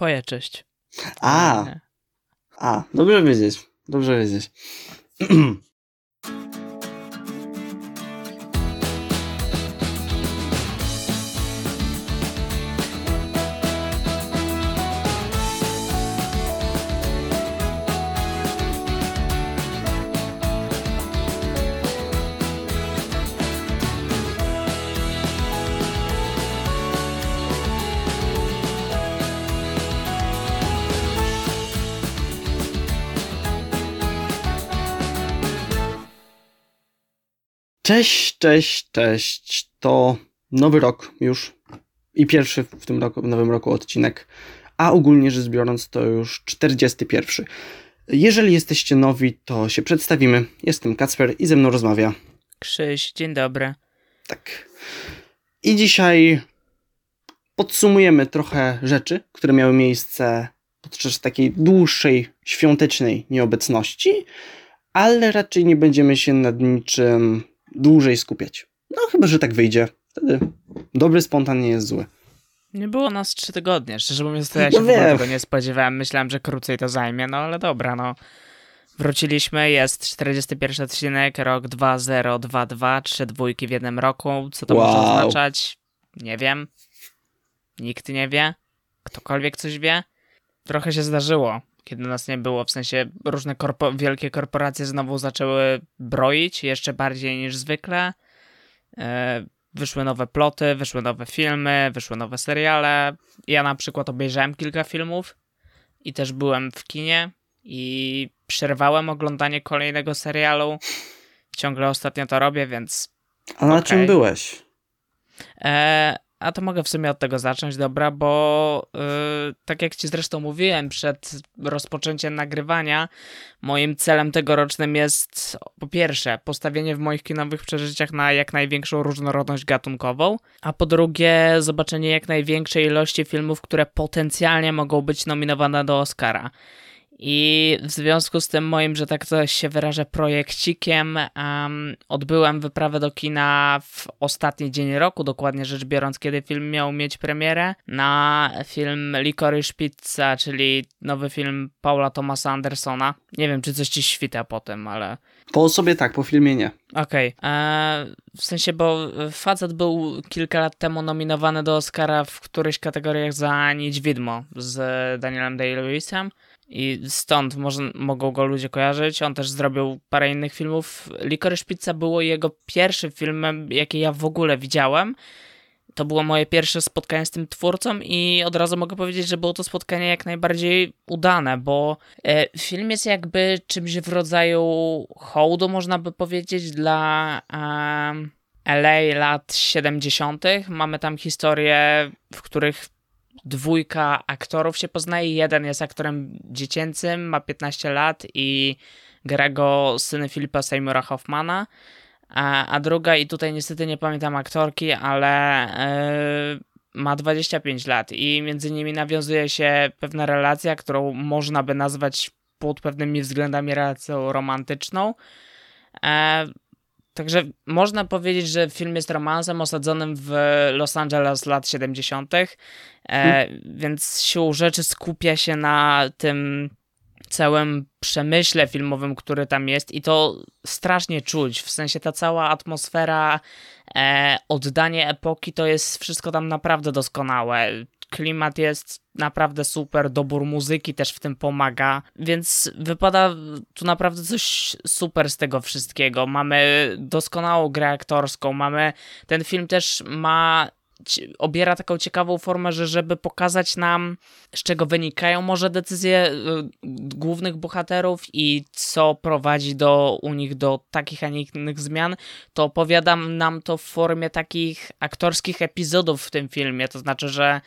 Twoja cześć. A, a, dobrze wiedzieć, dobrze wiedzieć. Cześć, cześć, cześć. To nowy rok już i pierwszy w tym roku, w nowym roku odcinek, a ogólnie rzecz biorąc to już 41. Jeżeli jesteście nowi, to się przedstawimy. Jestem Kacper i ze mną rozmawia. Krzyś, dzień dobry. Tak. I dzisiaj podsumujemy trochę rzeczy, które miały miejsce podczas takiej dłuższej świątecznej nieobecności, ale raczej nie będziemy się nad niczym dłużej skupiać. No chyba, że tak wyjdzie. Wtedy dobry spontan nie jest zły. Nie było nas trzy tygodnie, szczerze mówiąc, to ja No się wiem. tego nie spodziewałem. Myślałem, że krócej to zajmie, no ale dobra, no. Wróciliśmy, jest 41 odcinek, rok 2022, trzy dwójki w jednym roku. Co to może Wow. oznaczać? Nie wiem. Nikt nie wie. Ktokolwiek coś wie. Trochę się zdarzyło, kiedy nas nie było. W sensie różne korpo- wielkie korporacje znowu zaczęły broić jeszcze bardziej niż zwykle. E, wyszły nowe ploty, wyszły nowe filmy, wyszły nowe seriale. Ja na przykład obejrzałem kilka filmów i też byłem w kinie i przerwałem oglądanie kolejnego serialu. Ciągle ostatnio to robię, więc A na Okej. czym byłeś? E, a to mogę w sumie od tego zacząć, dobra, bo y, tak jak ci zresztą mówiłem przed rozpoczęciem nagrywania, moim celem tegorocznym jest po pierwsze postawienie w moich kinowych przeżyciach na jak największą różnorodność gatunkową, a po drugie zobaczenie jak największej ilości filmów, które potencjalnie mogą być nominowane do Oscara. I w związku z tym moim, że tak to się wyrażę, projekcikiem, em, odbyłem wyprawę do kina w ostatni dzień roku, dokładnie rzecz biorąc, kiedy film miał mieć premierę, na film Licorice Pizza, czyli nowy film Paula Thomasa Andersona. Nie wiem, czy coś ci świta po tym, ale... Po osobie tak, po filmie nie. Okej, eee, w sensie, bo facet był kilka lat temu nominowany do Oscara w którychś kategoriach za Niedźwiedmo z Danielem Day-Lewisem i stąd może, mogą go ludzie kojarzyć. On też zrobił parę innych filmów. Licorice Pizza było jego pierwszym filmem, jaki ja w ogóle widziałem. To było moje pierwsze spotkanie z tym twórcą i od razu mogę powiedzieć, że było to spotkanie jak najbardziej udane, bo e, film jest jakby czymś w rodzaju hołdu, można by powiedzieć, dla LA lat 70. Mamy tam historie, w których dwójka aktorów się poznaje. Jeden jest aktorem dziecięcym, ma 15 lat i gra go syn Filipa Seymoura Hoffmana. A, a druga, i tutaj niestety nie pamiętam aktorki, ale yy, ma 25 lat i między nimi nawiązuje się pewna relacja, którą można by nazwać pod pewnymi względami relacją romantyczną. E, także można powiedzieć, że film jest romansem osadzonym w Los Angeles lat 70., e, więc siłą rzeczy skupia się na tym całym przemyśle filmowym, który tam jest i to strasznie czuć, w sensie ta cała atmosfera, e, oddanie epoki, to jest wszystko tam naprawdę doskonałe. Klimat jest naprawdę super, dobór muzyki też w tym pomaga, więc wypada tu naprawdę coś super z tego wszystkiego. Mamy doskonałą grę aktorską, mamy ten film też ma obiera taką ciekawą formę, że żeby pokazać nam, z czego wynikają może decyzje y, głównych bohaterów i co prowadzi do u nich do takich, a nie innych zmian, to opowiadam nam to w formie takich aktorskich epizodów w tym filmie. To znaczy, że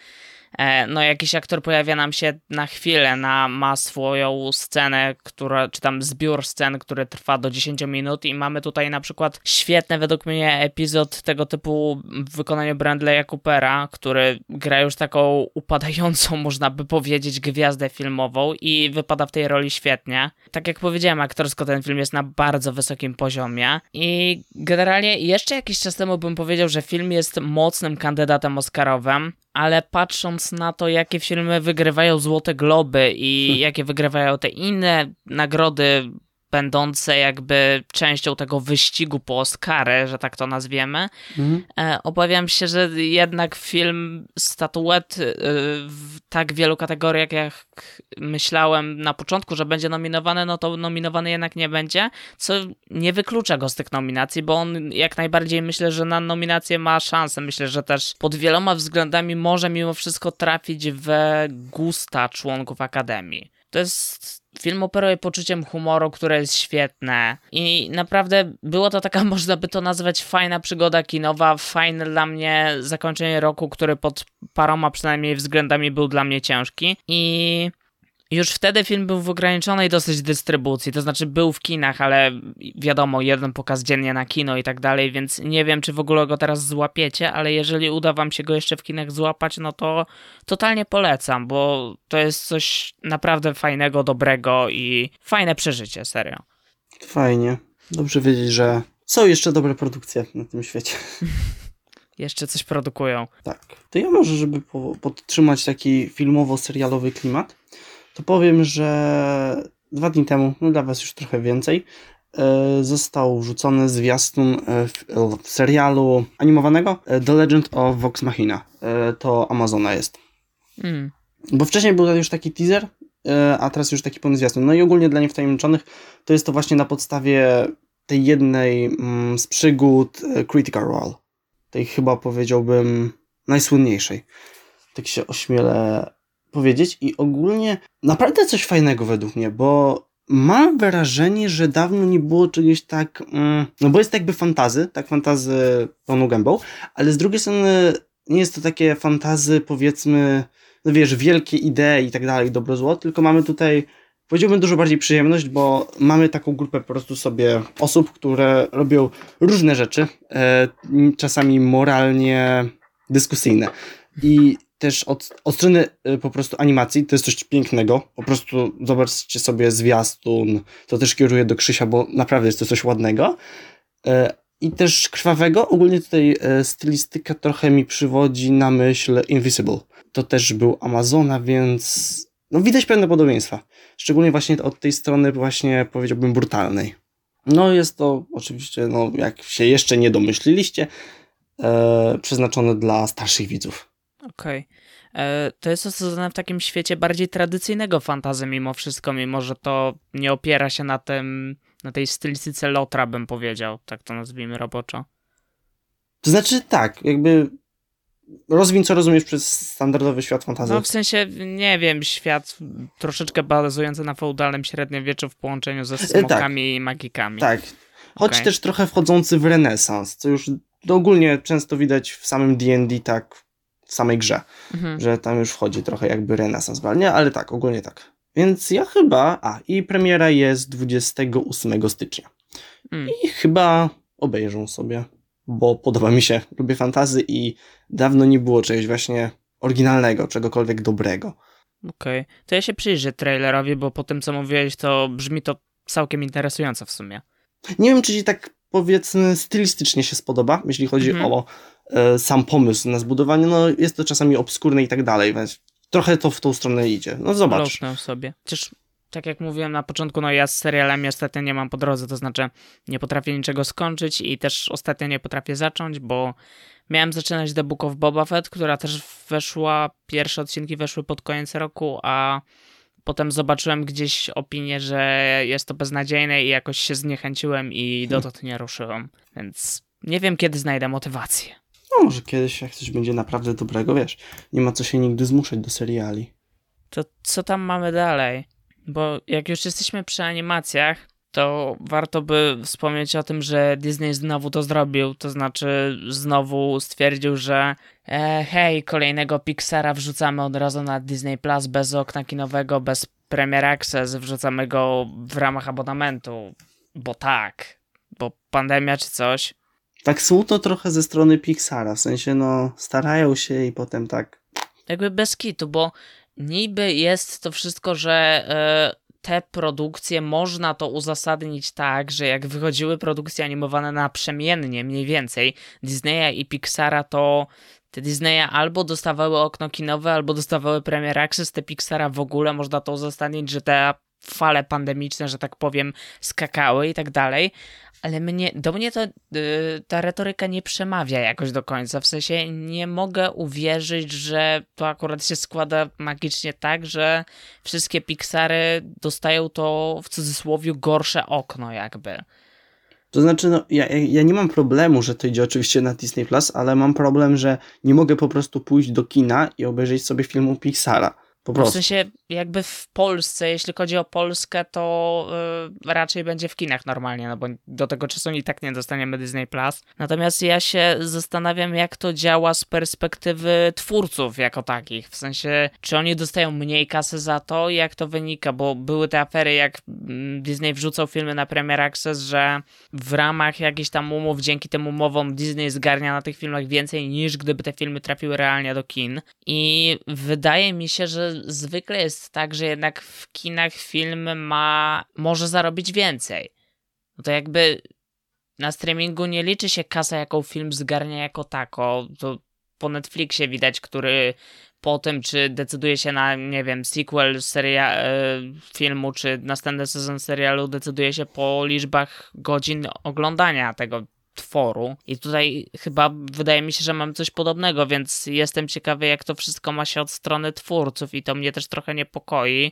no jakiś aktor pojawia nam się na chwilę, na, ma swoją scenę, która, czy tam zbiór scen, który trwa do 10 minut i mamy tutaj na przykład świetny według mnie epizod tego typu w wykonaniu Brandleya Coopera, który gra już taką upadającą, można by powiedzieć, gwiazdę filmową i wypada w tej roli świetnie. Tak jak powiedziałem, aktorsko ten film jest na bardzo wysokim poziomie i generalnie jeszcze jakiś czas temu bym powiedział, że film jest mocnym kandydatem oscarowym, ale patrząc na to, jakie filmy wygrywają Złote Globy i jakie wygrywają te inne nagrody będące jakby częścią tego wyścigu po Oscary, że tak to nazwiemy. Mhm. E, obawiam się, że jednak film statuet e, w tak wielu kategoriach, jak myślałem na początku, że będzie nominowany, no to nominowany jednak nie będzie, co nie wyklucza go z tych nominacji, bo on jak najbardziej myślę, że na nominację ma szansę. Myślę, że też pod wieloma względami może mimo wszystko trafić w gusta członków Akademii. To jest Film operuje poczuciem humoru, które jest świetne. I naprawdę było to taka, można by to nazwać, fajna przygoda kinowa, fajne dla mnie zakończenie roku, który pod paroma przynajmniej względami był dla mnie ciężki. I już wtedy film był w ograniczonej dosyć dystrybucji, to znaczy był w kinach, ale wiadomo, jeden pokaz dziennie na kino i tak dalej, więc nie wiem, czy w ogóle go teraz złapiecie, ale jeżeli uda wam się go jeszcze w kinach złapać, no to totalnie polecam, bo to jest coś naprawdę fajnego, dobrego i fajne przeżycie, serio. Fajnie. Dobrze wiedzieć, że są jeszcze dobre produkcje na tym świecie. jeszcze coś produkują. Tak. To ja może, żeby podtrzymać taki filmowo-serialowy klimat, to powiem, że dwa dni temu, no dla Was już trochę więcej, e, został wrzucony zwiastun e, w, w serialu animowanego e, The Legend of Vox Machina. To Amazona jest. Mm. Bo wcześniej był już taki teaser, a teraz już taki pełny zwiastun. No i ogólnie dla niewtajemniczonych to jest to właśnie na podstawie tej jednej mm, z przygód Critical Role. Tej chyba powiedziałbym najsłynniejszej. Tak się ośmielę powiedzieć i ogólnie naprawdę coś fajnego według mnie, bo mam wrażenie, że dawno nie było czegoś tak, mm, no bo jest jakby fantazy, tak fantazy pełną gębą, ale z drugiej strony nie jest to takie fantazy powiedzmy, no wiesz, wielkie idee i tak dalej, dobro zło, tylko mamy tutaj powiedziałbym dużo bardziej przyjemność, bo mamy taką grupę po prostu sobie osób, które robią różne rzeczy, e, czasami moralnie dyskusyjne. I też od, od strony y, po prostu animacji to jest coś pięknego. Po prostu zobaczcie sobie zwiastun. To też kieruję do Krzysia, bo naprawdę jest to coś ładnego. E, I też krwawego. Ogólnie tutaj e, stylistyka trochę mi przywodzi na myśl Invisible. To też był Amazona, więc no widać pewne podobieństwa. Szczególnie właśnie od tej strony właśnie powiedziałbym brutalnej. No jest to oczywiście, no jak się jeszcze nie domyśliliście, e, przeznaczone dla starszych widzów. Okej. Okay. E, to jest osadzone w takim świecie bardziej tradycyjnego fantazy mimo wszystko, mimo że to nie opiera się na tym, na tej stylistyce Lotra, bym powiedział, tak to nazwijmy roboczo. To znaczy tak, jakby rozwin co rozumiesz przez standardowy świat fantazy. No w sensie, nie wiem, świat troszeczkę bazujący na feudalnym średniowieczu w połączeniu ze e, smokami tak. i magikami. Tak, choć okay. też trochę wchodzący w renesans, co już ogólnie często widać w samym D&D tak w samej grze, mhm. że tam już wchodzi trochę jakby renesans, nie? Ale tak, ogólnie tak. Więc ja chyba, a i premiera jest 28 stycznia. Mm. I chyba obejrzą sobie, bo podoba mi się, lubię fantazy i dawno nie było czegoś właśnie oryginalnego, czegokolwiek dobrego. Okej, okay. to ja się przyjrzę trailerowi, bo po tym co mówiłeś, to brzmi to całkiem interesująco w sumie. Nie wiem, czy ci tak powiedzmy stylistycznie się spodoba, jeśli chodzi mm -hmm. o sam pomysł na zbudowanie, no jest to czasami obskurne i tak dalej, więc trochę to w tą stronę idzie. No zobacz. Luknął sobie. Chociaż tak jak mówiłem na początku, no ja z serialami ostatnio nie mam po drodze, to znaczy nie potrafię niczego skończyć i też ostatnio nie potrafię zacząć, bo miałem zaczynać The Book of Boba Fett, która też weszła, pierwsze odcinki weszły pod koniec roku, a potem zobaczyłem gdzieś opinię, że jest to beznadziejne i jakoś się zniechęciłem i dotąd nie ruszyłem, więc nie wiem kiedy znajdę motywację. No może kiedyś, jak coś będzie naprawdę dobrego, wiesz, nie ma co się nigdy zmuszać do seriali. To co tam mamy dalej? Bo jak już jesteśmy przy animacjach, to warto by wspomnieć o tym, że Disney znowu to zrobił, to znaczy znowu stwierdził, że e, hej, kolejnego Pixara wrzucamy od razu na Disney Plus bez okna kinowego, bez Premier Access, wrzucamy go w ramach abonamentu, bo tak, bo pandemia czy coś tak smutno trochę ze strony Pixara, w sensie no starają się i potem tak. Jakby bez kitu, bo niby jest to wszystko, że y, te produkcje można to uzasadnić tak, że jak wychodziły produkcje animowane naprzemiennie mniej więcej Disneya i Pixara, to te Disneya albo dostawały okno kinowe, albo dostawały Premier Access, te Pixara w ogóle można to uzasadnić, że te fale pandemiczne, że tak powiem, skakały i tak dalej, ale mnie, do mnie to, yy, ta retoryka nie przemawia jakoś do końca. W sensie nie mogę uwierzyć, że to akurat się składa magicznie tak, że wszystkie Pixary dostają to w cudzysłowie gorsze okno, jakby. To znaczy, no, ja, ja nie mam problemu, że to idzie oczywiście na Disney Plus, ale mam problem, że nie mogę po prostu pójść do kina i obejrzeć sobie filmu Pixara. Po prostu. W sensie, jakby w Polsce, jeśli chodzi o Polskę, to yy, raczej będzie w kinach normalnie, no bo do tego czasu i tak nie dostaniemy Disney Plus. Natomiast ja się zastanawiam, jak to działa z perspektywy twórców jako takich. W sensie, czy oni dostają mniej kasy za to, jak to wynika, bo były te afery, jak mm, Disney wrzucał filmy na Premier Access, że w ramach jakichś tam umów, dzięki tym umowom Disney zgarnia na tych filmach więcej niż gdyby te filmy trafiły realnie do kin. I wydaje mi się, że zwykle jest tak, że jednak w kinach film ma, może zarobić więcej. No to jakby na streamingu nie liczy się kasa, jaką film zgarnia jako tako. To po Netflixie widać, który po tym, czy decyduje się na, nie wiem, sequel seria, e, filmu, czy następny sezon serialu, decyduje się po liczbach godzin oglądania tego tworu. I tutaj chyba wydaje mi się, że mam coś podobnego, więc jestem ciekawy, jak to wszystko ma się od strony twórców, i to mnie też trochę niepokoi,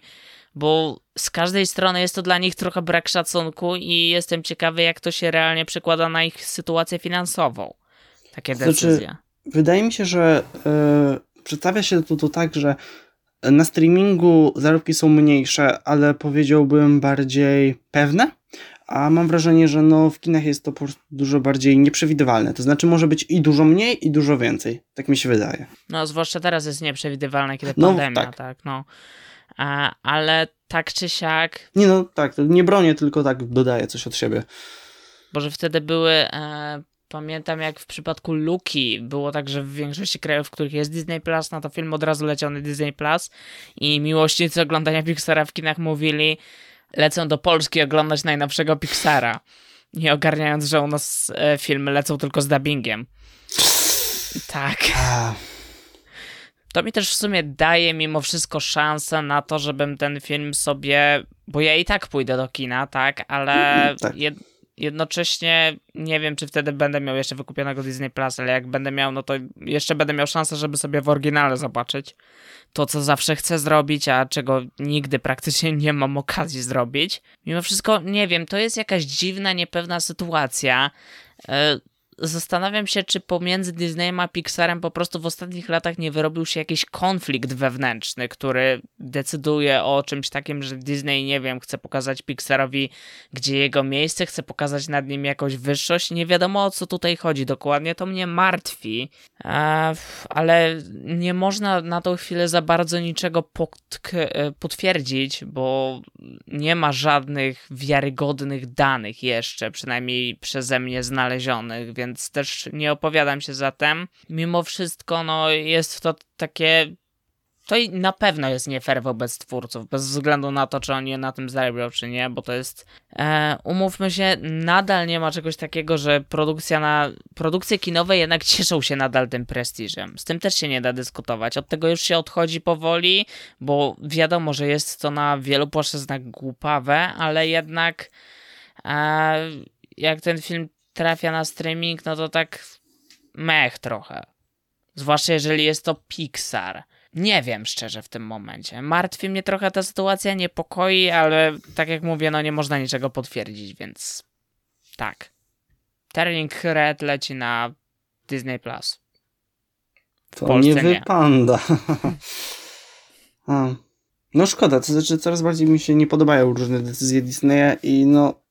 bo z każdej strony jest to dla nich trochę brak szacunku, i jestem ciekawy, jak to się realnie przekłada na ich sytuację finansową. Takie znaczy, decyzje. Wydaje mi się, że yy, przedstawia się to, to tak, że na streamingu zarobki są mniejsze, ale powiedziałbym bardziej pewne a mam wrażenie, że no w kinach jest to po prostu dużo bardziej nieprzewidywalne. To znaczy może być i dużo mniej, i dużo więcej. Tak mi się wydaje. No, zwłaszcza teraz jest nieprzewidywalne, kiedy no, pandemia, tak, tak no. A, ale tak czy siak... Nie no, tak, nie bronię, tylko tak dodaję coś od siebie. Bo że wtedy były... E, pamiętam jak w przypadku Luki było tak, że w większości krajów, w których jest Disney Plus, no to film od razu leciał na Disney Plus i miłośnicy oglądania Pixara w kinach mówili lecą do Polski oglądać najnowszego Pixara, nie ogarniając, że u nas e, filmy lecą tylko z dubbingiem. Tak. To mi też w sumie daje mimo wszystko szansę na to, żebym ten film sobie. Bo ja i tak pójdę do kina, tak, ale tak. Jed, jednocześnie nie wiem, czy wtedy będę miał jeszcze wykupionego Disney Plus, ale jak będę miał, no to jeszcze będę miał szansę, żeby sobie w oryginale zobaczyć to, co zawsze chcę zrobić, a czego nigdy praktycznie nie mam okazji zrobić. Mimo wszystko, nie wiem, to jest jakaś dziwna, niepewna sytuacja. Zastanawiam się, czy pomiędzy Disneyem a Pixarem po prostu w ostatnich latach nie wyrobił się jakiś konflikt wewnętrzny, który decyduje o czymś takim, że Disney, nie wiem, chce pokazać Pixarowi, gdzie jego miejsce, chce pokazać nad nim jakąś wyższość. Nie wiadomo o co tutaj chodzi dokładnie, to mnie martwi, e, ale nie można na tą chwilę za bardzo niczego e, potwierdzić, bo nie ma żadnych wiarygodnych danych jeszcze, przynajmniej przeze mnie znalezionych, więc więc też nie opowiadam się za tym. Mimo wszystko, no, jest to takie. To na pewno jest nie fair wobec twórców, bez względu na to, czy oni na tym zarabiają, czy nie, bo to jest. E, umówmy się, nadal nie ma czegoś takiego, że produkcja na. Produkcje kinowe jednak cieszą się nadal tym prestiżem. Z tym też się nie da dyskutować. Od tego już się odchodzi powoli, bo wiadomo, że jest to na wielu płaszczyznach głupawe, ale jednak. E, jak ten film trafia na streaming, no to tak mech trochę. Zwłaszcza jeżeli jest to Pixar. Nie wiem szczerze w tym momencie. Martwi mnie trochę ta sytuacja, niepokoi, ale tak jak mówię, no nie można niczego potwierdzić, więc tak. Turning Red leci na Disney Plus. To Polsce nie wypanda. no szkoda, to znaczy coraz bardziej mi się nie podobają różne decyzje Disneya i no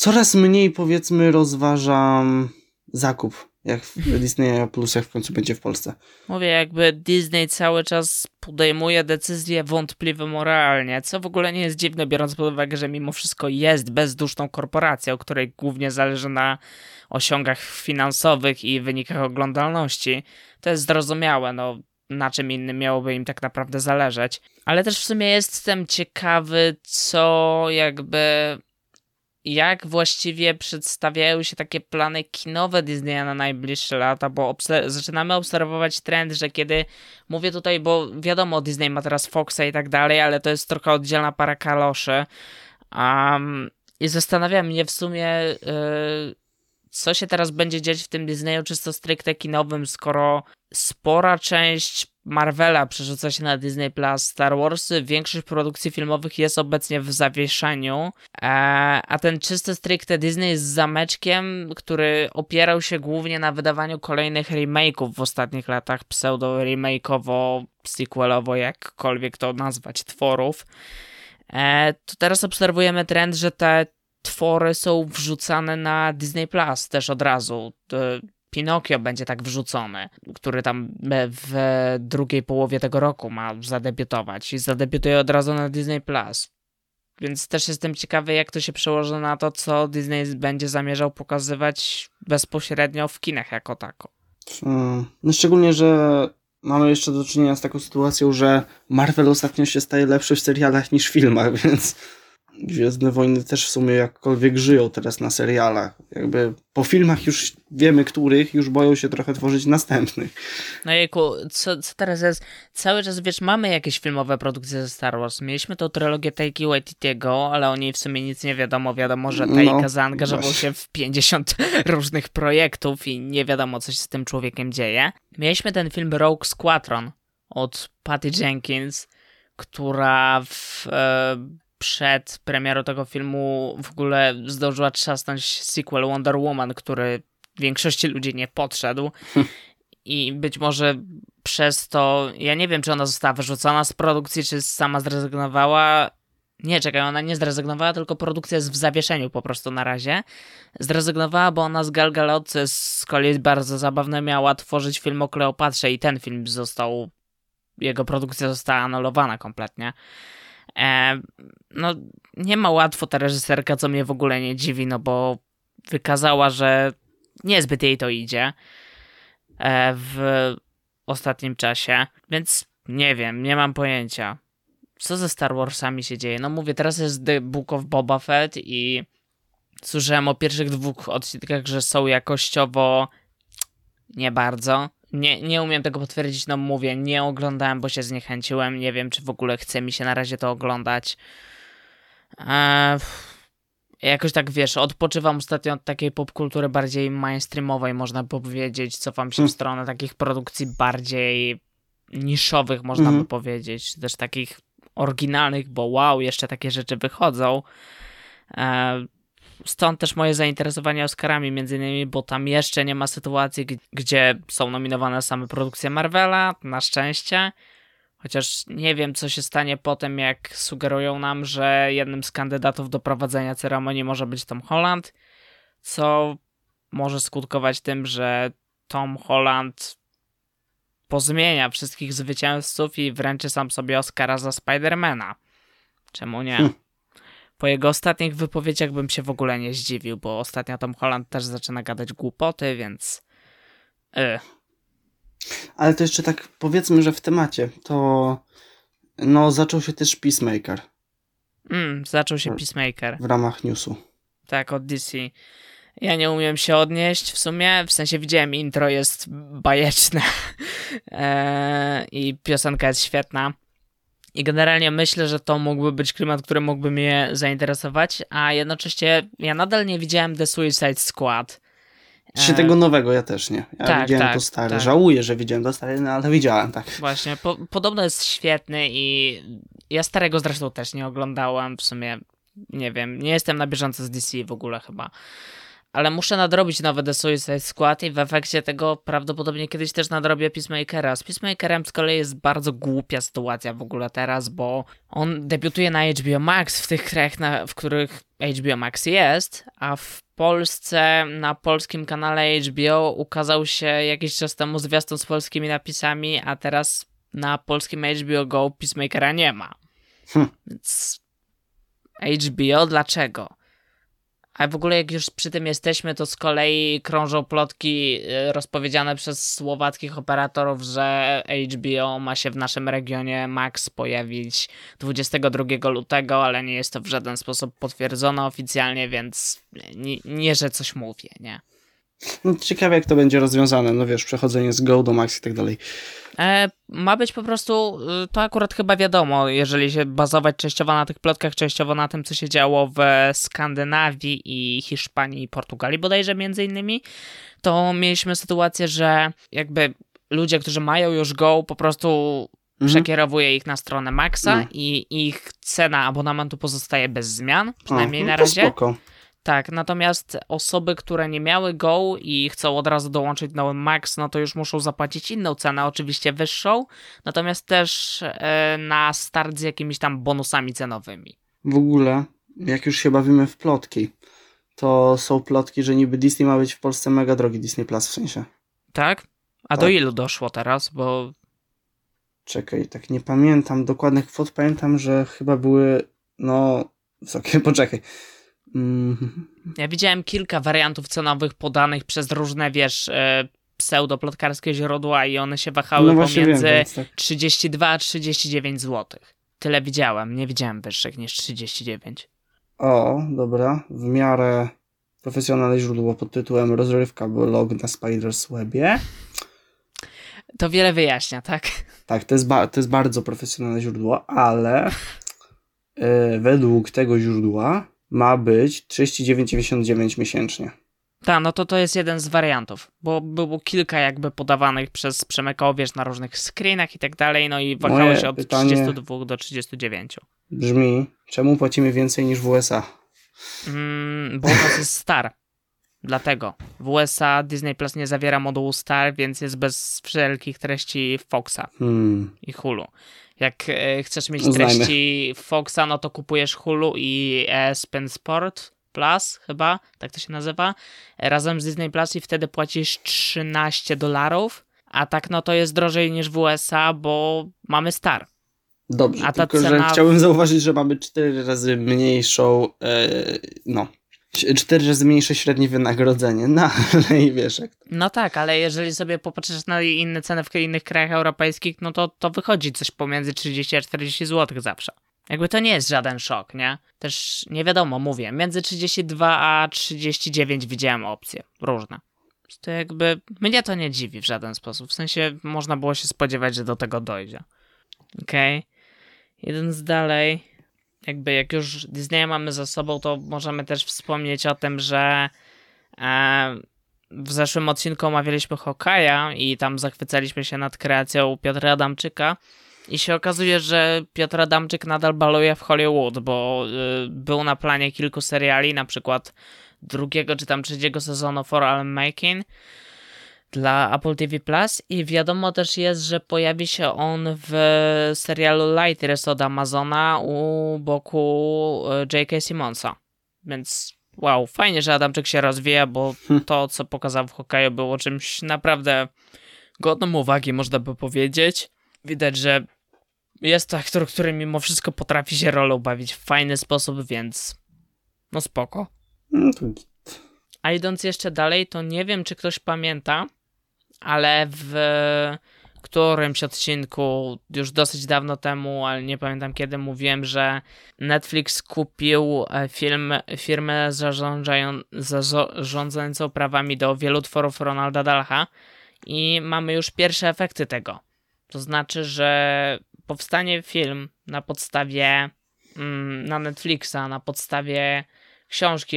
coraz mniej powiedzmy rozważam zakup jak w Disney Plus, jak w końcu będzie w Polsce. Mówię, jakby Disney cały czas podejmuje decyzje wątpliwe moralnie, co w ogóle nie jest dziwne, biorąc pod uwagę, że mimo wszystko jest bezduszną korporacją, której głównie zależy na osiągach finansowych i wynikach oglądalności. To jest zrozumiałe, no na czym innym miałoby im tak naprawdę zależeć. Ale też w sumie jestem ciekawy, co jakby jak właściwie przedstawiają się takie plany kinowe Disneya na najbliższe lata, bo obser zaczynamy obserwować trend, że kiedy mówię tutaj, bo wiadomo, Disney ma teraz Foxa i tak dalej, ale to jest trochę oddzielna para kaloszy. Um, I zastanawiam mnie w sumie, yy, co się teraz będzie dziać w tym Disneyu czysto stricte kinowym, skoro spora część Marvela przerzuca się na Disney Plus, Star Wars, większość produkcji filmowych jest obecnie w zawieszeniu, e, a ten czysto stricte Disney jest zameczkiem, który opierał się głównie na wydawaniu kolejnych remake'ów w ostatnich latach, pseudo-remake'owo, sequelowo, jakkolwiek to nazwać, tworów. E, to teraz obserwujemy trend, że te twory są wrzucane na Disney Plus też od razu. Pinokio będzie tak wrzucony, który tam w drugiej połowie tego roku ma zadebiutować i zadebiutuje od razu na Disney Plus. Więc też jestem ciekawy, jak to się przełoży na to, co Disney będzie zamierzał pokazywać bezpośrednio w kinach jako tako. Hmm. No szczególnie, że mamy jeszcze do czynienia z taką sytuacją, że Marvel ostatnio się staje lepszy w serialach niż w filmach, więc Gwiezdne Wojny też w sumie jakkolwiek żyją teraz na serialach. Jakby po filmach już wiemy, których, już boją się trochę tworzyć następnych. No jejku, co, co teraz jest? Cały czas, wiesz, mamy jakieś filmowe produkcje ze Star Wars. Mieliśmy tą trylogię Taiki Waititiego, ale o niej w sumie nic nie wiadomo. Wiadomo, że Taika no, zaangażował właśnie. się w 50 różnych projektów i nie wiadomo, co się z tym człowiekiem dzieje. Mieliśmy ten film Rogue Squadron od Patty Jenkins, która w... E, przed premierą tego filmu w ogóle zdążyła trzasnąć sequel Wonder Woman, który większości ludzi nie podszedł. I być może przez to, ja nie wiem, czy ona została wyrzucona z produkcji, czy sama zrezygnowała. Nie, czekaj, ona nie zrezygnowała, tylko produkcja jest w zawieszeniu po prostu na razie. Zrezygnowała, bo ona z Gal Gadot, z kolei bardzo zabawne, miała tworzyć film o Kleopatrze i ten film został, jego produkcja została anulowana kompletnie. E, no, nie ma łatwo ta reżyserka, co mnie w ogóle nie dziwi, no bo wykazała, że niezbyt jej to idzie e, w ostatnim czasie, więc nie wiem, nie mam pojęcia. Co ze Star Warsami się dzieje? No mówię, teraz jest The Book of Boba Fett i słyszałem o pierwszych dwóch odcinkach, że są jakościowo nie bardzo. Nie, nie umiem tego potwierdzić, no mówię, nie oglądałem, bo się zniechęciłem. Nie wiem, czy w ogóle chce mi się na razie to oglądać. Eee, jakoś tak wiesz, odpoczywam ostatnio od takiej popkultury bardziej mainstreamowej, można by powiedzieć. Cofam się w hmm. stronę takich produkcji bardziej niszowych, można by hmm. powiedzieć. Też takich oryginalnych, bo wow, jeszcze takie rzeczy wychodzą. Eee, Stąd też moje zainteresowanie Oscarami, między innymi, bo tam jeszcze nie ma sytuacji, gdzie są nominowane same produkcje Marvela, na szczęście. Chociaż nie wiem, co się stanie potem, jak sugerują nam, że jednym z kandydatów do prowadzenia ceremonii może być Tom Holland, co może skutkować tym, że Tom Holland pozmienia wszystkich zwycięzców i wręczy sam sobie Oscara za Spidermana. Czemu nie? Hm. Po jego ostatnich wypowiedziach bym się w ogóle nie zdziwił, bo ostatnio Tom Holland też zaczyna gadać głupoty, więc. Y. Ale to jeszcze tak powiedzmy, że w temacie to. No, zaczął się też Peacemaker. Mm, zaczął się Peacemaker. W ramach newsu. Tak, od DC. Ja nie umiem się odnieść w sumie, w sensie widziałem intro, jest bajeczne eee, i piosenka jest świetna. I generalnie myślę, że to mógłby być klimat, który mógłby mnie zainteresować, a jednocześnie ja nadal nie widziałem The Suicide Squad. Czy tego nowego ja też nie. Ja tak, widziałem tak, to stare. Tak. Żałuję, że widziałem to stare, no ale widziałem, tak. Właśnie, po, podobno jest świetny i ja starego zresztą też nie oglądałem. W sumie nie wiem, nie jestem na bieżąco z DC w ogóle chyba ale muszę nadrobić nowe The Suicide Squad i w efekcie tego prawdopodobnie kiedyś też nadrobię Peacemakera. Z Peacemakerem z kolei jest bardzo głupia sytuacja w ogóle teraz, bo on debiutuje na HBO Max w tych krajach, w których HBO Max jest, a w Polsce na polskim kanale HBO ukazał się jakiś czas temu zwiastun z polskimi napisami, a teraz na polskim HBO Go Peacemakera nie ma. Hm. Więc HBO dlaczego? A w ogóle jak już przy tym jesteśmy, to z kolei krążą plotki y, rozpowiedziane przez słowackich operatorów, że HBO ma się w naszym regionie Max pojawić 22 lutego, ale nie jest to w żaden sposób potwierdzone oficjalnie, więc nie, nie że coś mówię, nie? No, ciekawe, jak to będzie rozwiązane. No wiesz, przechodzenie z Go do Max i tak dalej. E, ma być po prostu, y, to akurat chyba wiadomo, jeżeli się bazować częściowo na tych plotkach, częściowo na tym, co się działo w Skandynawii i Hiszpanii i Portugalii bodajże między innymi, to mieliśmy sytuację, że jakby ludzie, którzy mają już Go, po prostu mhm. przekierowuje ich na stronę Maxa no. i ich cena abonamentu pozostaje bez zmian, przynajmniej no na razie. Spoko. Tak, natomiast osoby, które nie miały Go i chcą od razu dołączyć nowy Max, no to już muszą zapłacić inną cenę, oczywiście wyższą, natomiast też e, na start z jakimiś tam bonusami cenowymi. W ogóle, jak już się bawimy w plotki, to są plotki, że niby Disney ma być w Polsce mega drogi, Disney Plus w sensie. Tak? A tak. do ilu doszło teraz? Bo. Czekaj, tak nie pamiętam dokładnych kwot. Pamiętam, że chyba były, no, wysokie, poczekaj. Mm. Ja widziałem kilka wariantów cenowych podanych przez różne, wiesz, e, pseudoplotkarskie źródła i one się wahały no pomiędzy wiem, tak. 32 a 39 zł. Tyle widziałem, nie widziałem wyższych niż 39. O, dobra, w miarę profesjonalne źródło pod tytułem Rozrywka blog na Spider's Webie. To wiele wyjaśnia, tak? Tak, to jest, to jest bardzo profesjonalne źródło, ale yy, według tego źródła ma być 39,99 miesięcznie. Tak, no to to jest jeden z wariantów, bo było kilka jakby podawanych przez Przemyka wiesz, na różnych screenach i tak dalej, no i wahało się od 32 do 39. Brzmi, czemu płacimy więcej niż w USA? Mm, bo u nas jest Star. Dlatego. W USA Disney Plus nie zawiera modułu Star, więc jest bez wszelkich treści Foxa hmm. i Hulu. Jak e, chcesz mieć treści Foxa, no to kupujesz Hulu i ESPN Sport Plus, chyba, tak to się nazywa, razem z Disney Plus i wtedy płacisz 13 dolarów, a tak no to jest drożej niż w USA, bo mamy Star. Dobrze, a tylko cena... że chciałbym zauważyć, że mamy 4 razy mniejszą, yy, no, cztery razy mniejsze średnie wynagrodzenie, no ale i wiesz jak to. No tak, ale jeżeli sobie popatrzysz na inne ceny w innych krajach europejskich, no to, to wychodzi coś pomiędzy 30 a 40 zł zawsze. Jakby to nie jest żaden szok, nie? Też nie wiadomo, mówię, między 32 a 39 widziałem opcje różne. To jakby mnie to nie dziwi w żaden sposób. W sensie można było się spodziewać, że do tego dojdzie. Okej. Okay. Jeden z dalej jakby jak już Disneya mamy za sobą, to możemy też wspomnieć o tym, że e, w zeszłym odcinku omawialiśmy Hokaja i tam zachwycaliśmy się nad kreacją Piotra Adamczyka. I się okazuje, że Piotr Adamczyk nadal baluje w Hollywood, bo y, był na planie kilku seriali, na przykład drugiego czy tam trzeciego sezonu For All Making dla Apple TV Plus i wiadomo też jest, że pojawi się on w serialu Lighters od Amazona u boku e, J.K. Simonsa. Więc wow, fajnie, że Adamczyk się rozwija, bo hmm. to, co pokazał w hokeju było czymś naprawdę godnym uwagi, można by powiedzieć. Widać, że jest to aktor, który mimo wszystko potrafi się rolą bawić w fajny sposób, więc no spoko. No A idąc jeszcze dalej, to nie wiem, czy ktoś pamięta, ale w którymś odcinku już dosyć dawno temu, ale nie pamiętam kiedy, mówiłem, że Netflix kupił e, film, firmę zarządzającą prawami do wielu tworów Ronalda Dalha i mamy już pierwsze efekty tego. To znaczy, że powstanie film na podstawie mm, na Netflixa, na podstawie książki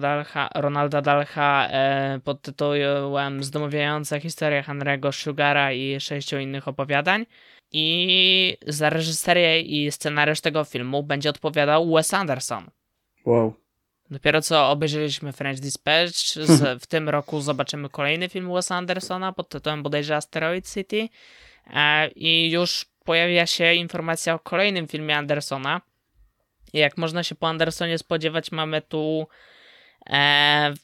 Dalha, Ronalda Dalha e, pod tytułem Zdomawiająca historia Henry'ego Sugara i sześciu innych opowiadań. I za reżyserię i scenariusz tego filmu będzie odpowiadał Wes Anderson. Wow. Dopiero co obejrzeliśmy French Dispatch, z, w tym roku zobaczymy kolejny film Wes Andersona pod tytułem bodajże Asteroid City e, i już pojawia się informacja o kolejnym filmie Andersona, jak można się po Andersonie spodziewać, mamy tu e,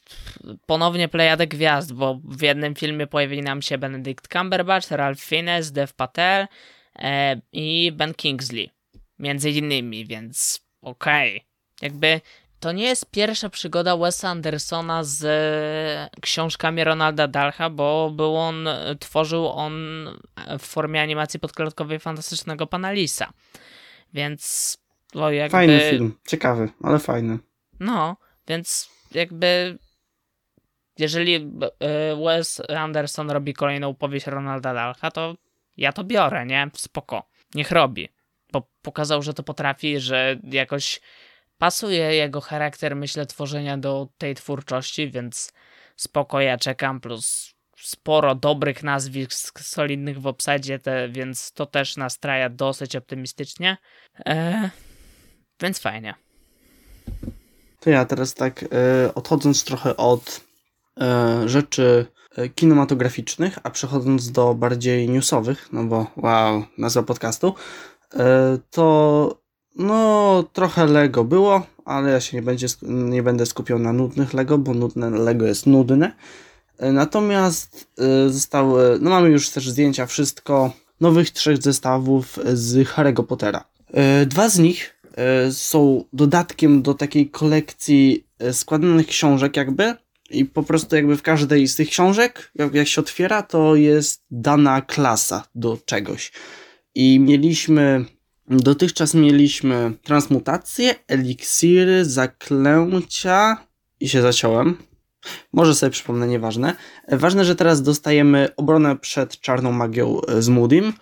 ponownie plejadę gwiazd, bo w jednym filmie pojawili nam się Benedict Cumberbatch, Ralph Fiennes, Dev Patel e, i Ben Kingsley. Między innymi, więc okej. Okay. Jakby to nie jest pierwsza przygoda Wesa Andersona z e, książkami Ronalda Dalcha, bo był on, tworzył on w formie animacji podklatkowej fantastycznego pana Lisa. Więc jakby... Fajny film, ciekawy, ale fajny. No, więc jakby jeżeli e, Wes Anderson robi kolejną powieść Ronalda Dalcha, to ja to biorę, nie? Spoko. Niech robi. Bo pokazał, że to potrafi, że jakoś pasuje jego charakter, myślę, tworzenia do tej twórczości, więc spoko, ja czekam, plus sporo dobrych nazwisk solidnych w obsadzie, te, więc to też nastraja dosyć optymistycznie. E, więc fajnie. To ja teraz tak e, odchodząc trochę od e, rzeczy e, kinematograficznych, a przechodząc do bardziej newsowych, no bo wow, nazwa podcastu, to no trochę Lego było, ale ja się nie, będzie, nie będę skupiał na nudnych Lego, bo nudne Lego jest nudne. Natomiast zostały, no mamy już też zdjęcia, wszystko, nowych trzech zestawów z Harry'ego Pottera. Dwa z nich są dodatkiem do takiej kolekcji składanych książek jakby i po prostu jakby w każdej z tych książek, jak, jak się otwiera, to jest dana klasa do czegoś. I mieliśmy Dotychczas mieliśmy transmutację, eliksiry, zaklęcia i się zaciąłem. Może sobie przypomnę, nieważne. Ważne, że teraz dostajemy obronę przed czarną magią z Moodim